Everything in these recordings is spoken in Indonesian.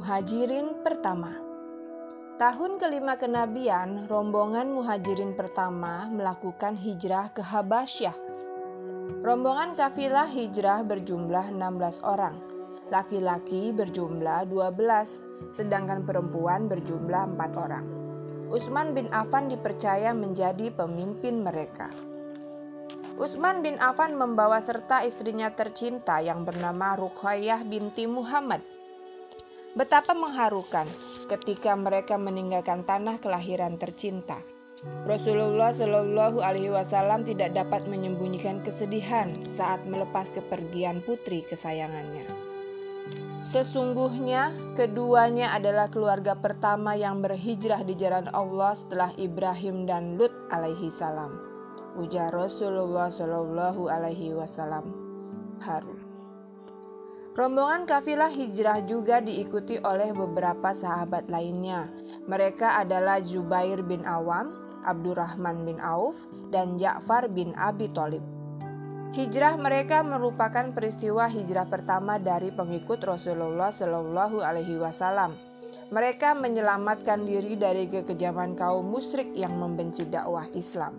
Muhajirin pertama. Tahun kelima kenabian, rombongan muhajirin pertama melakukan hijrah ke Habasyah. Rombongan kafilah hijrah berjumlah 16 orang. Laki-laki berjumlah 12, sedangkan perempuan berjumlah 4 orang. Utsman bin Affan dipercaya menjadi pemimpin mereka. Utsman bin Affan membawa serta istrinya tercinta yang bernama Ruqayyah binti Muhammad. Betapa mengharukan ketika mereka meninggalkan tanah kelahiran tercinta. Rasulullah Shallallahu Alaihi Wasallam tidak dapat menyembunyikan kesedihan saat melepas kepergian putri kesayangannya. Sesungguhnya keduanya adalah keluarga pertama yang berhijrah di jalan Allah setelah Ibrahim dan Lut alaihi salam ujar Rasulullah Shallallahu Alaihi Wasallam. Haru. Rombongan kafilah hijrah juga diikuti oleh beberapa sahabat lainnya. Mereka adalah Zubair bin Awam, Abdurrahman bin Auf, dan Ja'far bin Abi Thalib. Hijrah mereka merupakan peristiwa hijrah pertama dari pengikut Rasulullah Shallallahu Alaihi Wasallam. Mereka menyelamatkan diri dari kekejaman kaum musyrik yang membenci dakwah Islam.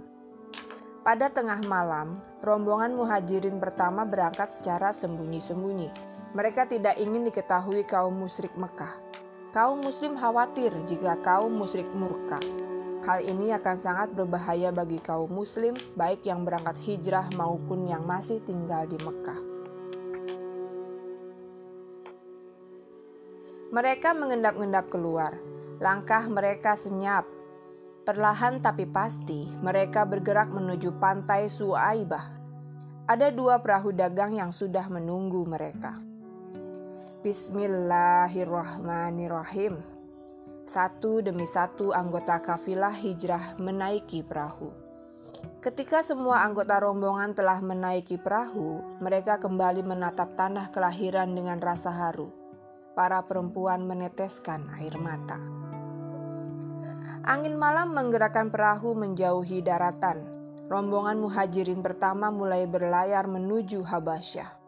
Pada tengah malam, rombongan muhajirin pertama berangkat secara sembunyi-sembunyi. Mereka tidak ingin diketahui kaum musyrik Mekah. Kaum muslim khawatir jika kaum musyrik murka. Hal ini akan sangat berbahaya bagi kaum muslim, baik yang berangkat hijrah maupun yang masih tinggal di Mekah. Mereka mengendap-endap keluar. Langkah mereka senyap, Perlahan tapi pasti, mereka bergerak menuju pantai Suaibah. Ada dua perahu dagang yang sudah menunggu mereka. Bismillahirrahmanirrahim. Satu demi satu anggota kafilah hijrah menaiki perahu. Ketika semua anggota rombongan telah menaiki perahu, mereka kembali menatap tanah kelahiran dengan rasa haru. Para perempuan meneteskan air mata. Angin malam menggerakkan perahu menjauhi daratan. Rombongan muhajirin pertama mulai berlayar menuju Habasyah.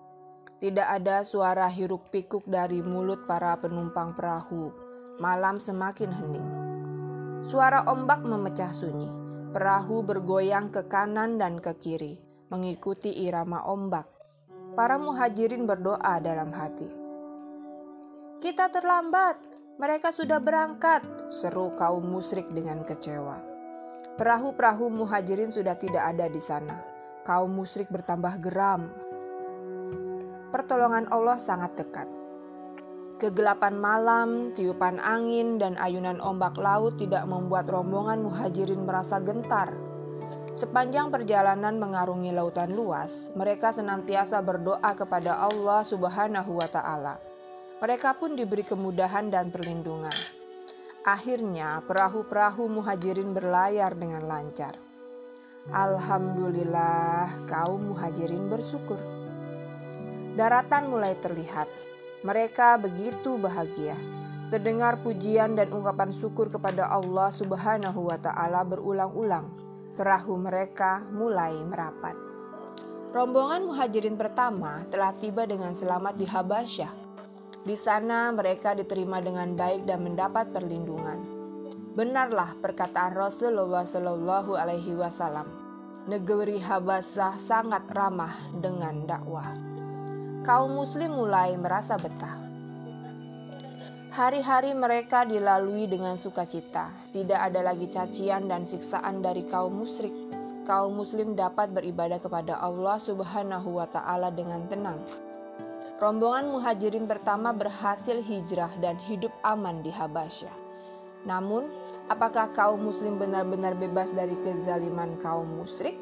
Tidak ada suara hiruk pikuk dari mulut para penumpang perahu. Malam semakin hening. Suara ombak memecah sunyi. Perahu bergoyang ke kanan dan ke kiri, mengikuti irama ombak. Para muhajirin berdoa dalam hati. Kita terlambat, mereka sudah berangkat, seru kaum musyrik dengan kecewa. Perahu-perahu muhajirin sudah tidak ada di sana. Kaum musyrik bertambah geram. Pertolongan Allah sangat dekat. Kegelapan malam, tiupan angin, dan ayunan ombak laut tidak membuat rombongan muhajirin merasa gentar. Sepanjang perjalanan mengarungi lautan luas, mereka senantiasa berdoa kepada Allah Subhanahu wa Ta'ala mereka pun diberi kemudahan dan perlindungan. Akhirnya, perahu-perahu muhajirin berlayar dengan lancar. Alhamdulillah, kaum muhajirin bersyukur. Daratan mulai terlihat. Mereka begitu bahagia. Terdengar pujian dan ungkapan syukur kepada Allah Subhanahu wa Ta'ala berulang-ulang. Perahu mereka mulai merapat. Rombongan muhajirin pertama telah tiba dengan selamat di Habasyah di sana mereka diterima dengan baik dan mendapat perlindungan. Benarlah perkataan Rasulullah Shallallahu Alaihi Wasallam. Negeri Habasah sangat ramah dengan dakwah. Kaum Muslim mulai merasa betah. Hari-hari mereka dilalui dengan sukacita. Tidak ada lagi cacian dan siksaan dari kaum musyrik. Kaum Muslim dapat beribadah kepada Allah Subhanahu wa Ta'ala dengan tenang rombongan muhajirin pertama berhasil hijrah dan hidup aman di Habasyah. Namun, apakah kaum muslim benar-benar bebas dari kezaliman kaum musyrik?